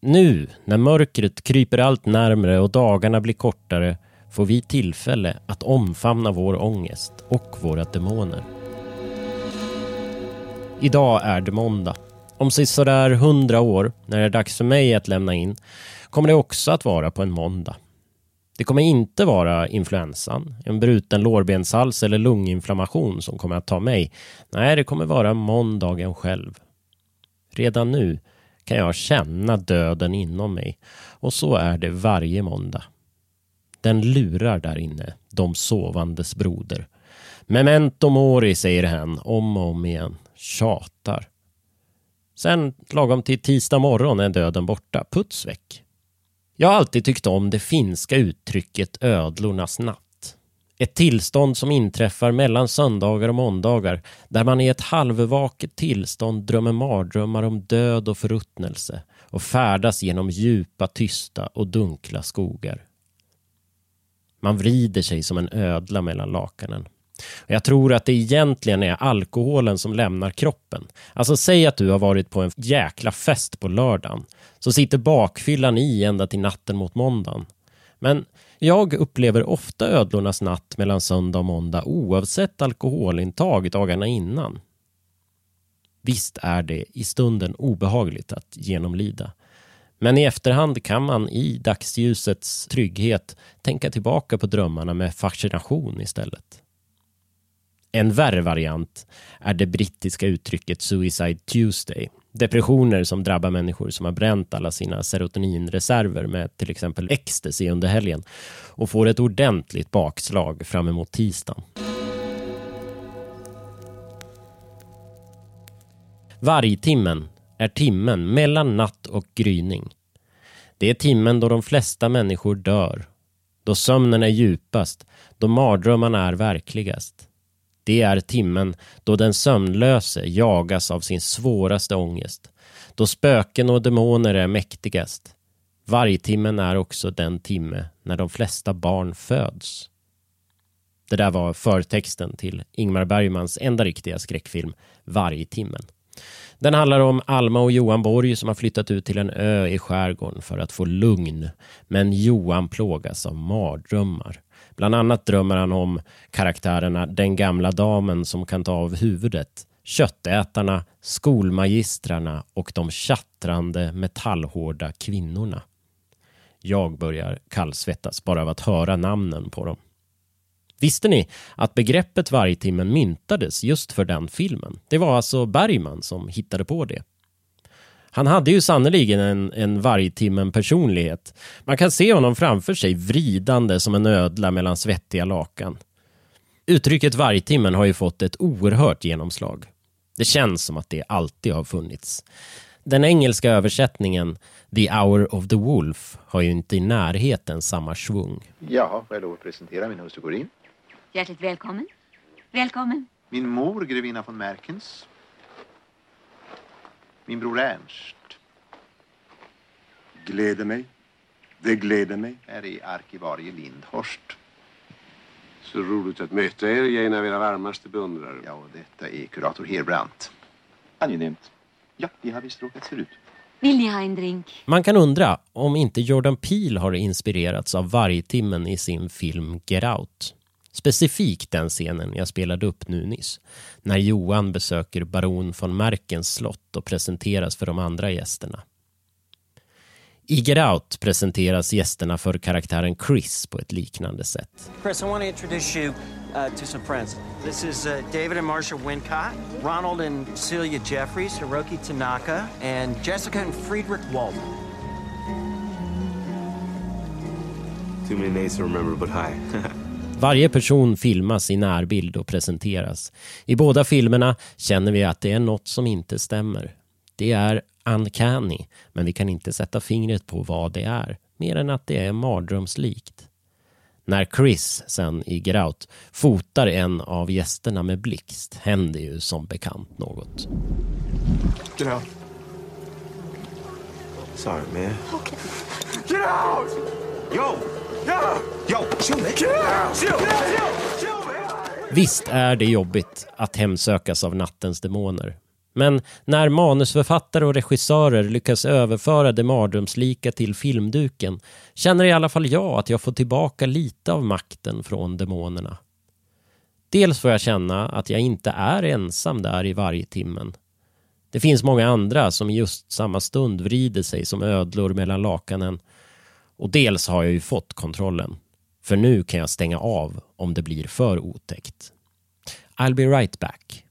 Nu, när mörkret kryper allt närmre och dagarna blir kortare, får vi tillfälle att omfamna vår ångest och våra demoner. Idag är det måndag. Om sådär hundra år, när det är dags för mig att lämna in, kommer det också att vara på en måndag. Det kommer inte vara influensan, en bruten lårbenshals eller lunginflammation som kommer att ta mig. Nej, det kommer vara måndagen själv. Redan nu kan jag känna döden inom mig och så är det varje måndag. Den lurar där inne, de sovandes broder. Memento mori, säger hen om och om igen. Tjatar. Sen, lagom till tisdag morgon, är döden borta. Puts väck. Jag har alltid tyckt om det finska uttrycket ödlornas natt. Ett tillstånd som inträffar mellan söndagar och måndagar där man i ett halvvaket tillstånd drömmer mardrömmar om död och förruttnelse och färdas genom djupa, tysta och dunkla skogar. Man vrider sig som en ödla mellan lakanen. Jag tror att det egentligen är alkoholen som lämnar kroppen. Alltså säg att du har varit på en jäkla fest på lördagen. Så sitter bakfyllan i ända till natten mot måndagen. Men jag upplever ofta ödlornas natt mellan söndag och måndag oavsett alkoholintag dagarna innan. Visst är det i stunden obehagligt att genomlida. Men i efterhand kan man i dagsljusets trygghet tänka tillbaka på drömmarna med fascination istället. En värre variant är det brittiska uttrycket Suicide Tuesday. Depressioner som drabbar människor som har bränt alla sina serotoninreserver med till exempel ecstasy under helgen och får ett ordentligt bakslag fram emot tisdagen. Vargtimmen är timmen mellan natt och gryning. Det är timmen då de flesta människor dör. Då sömnen är djupast, då mardrömmarna är verkligast. Det är timmen då den sömnlöse jagas av sin svåraste ångest. Då spöken och demoner är mäktigast. Vargtimmen är också den timme när de flesta barn föds. Det där var förtexten till Ingmar Bergmans enda riktiga skräckfilm, Vargtimmen. Den handlar om Alma och Johan Borg som har flyttat ut till en ö i skärgården för att få lugn. Men Johan plågas av mardrömmar. Bland annat drömmer han om karaktärerna den gamla damen som kan ta av huvudet, köttätarna, skolmagistrarna och de tjattrande metallhårda kvinnorna. Jag börjar kallsvettas bara av att höra namnen på dem. Visste ni att begreppet vargtimmen myntades just för den filmen? Det var alltså Bergman som hittade på det. Han hade ju sannerligen en, en vargtimmen personlighet. Man kan se honom framför sig vridande som en ödla mellan svettiga lakan. Uttrycket vargtimmen har ju fått ett oerhört genomslag. Det känns som att det alltid har funnits. Den engelska översättningen The Hour of the Wolf har ju inte i närheten samma svung. Jaha, får jag lov att presentera min hustru Corinne? Hjärtligt välkommen. Välkommen. Min mor, grevinna von Merkens. Min bror Ernst. Gläder mig. Det gläder mig. Här är arkivarie Lindhorst. Så roligt att möta er. Jag är en av era varmaste beundrare. Ja, och detta är kurator Herbrandt. Angenämt. Ja, vi har visst råkat förut. Vill ni ha en drink? Man kan undra om inte Jordan Peele har inspirerats av vargtimmen i sin film Get Out. Specifikt den scenen jag spelade upp nu nyss. När Johan besöker baron von Merkens slott och presenteras för de andra gästerna. I Get Out presenteras gästerna för karaktären Chris på ett liknande sätt. Chris, I want to introduce you uh, to some friends. This is uh, David and Marsha Wincott, Ronald and Celia Jeffries, Hiroki Tanaka, and Jessica and Friedrich Walden. Too many names to remember, but hi. Varje person filmas i närbild och presenteras. I båda filmerna känner vi att det är något som inte stämmer. Det är uncanny, men vi kan inte sätta fingret på vad det är, mer än att det är mardrömslikt. När Chris sen i Get Out fotar en av gästerna med blixt händer ju som bekant något. Get out. Sorry, man. Get out! Yo! Visst är det jobbigt att hemsökas av nattens demoner. Men när manusförfattare och regissörer lyckas överföra det mardrömslika till filmduken känner i alla fall jag att jag får tillbaka lite av makten från demonerna. Dels får jag känna att jag inte är ensam där i varje timmen. Det finns många andra som i just samma stund vrider sig som ödlor mellan lakanen. Och dels har jag ju fått kontrollen. För nu kan jag stänga av om det blir för otäckt. I'll be right back.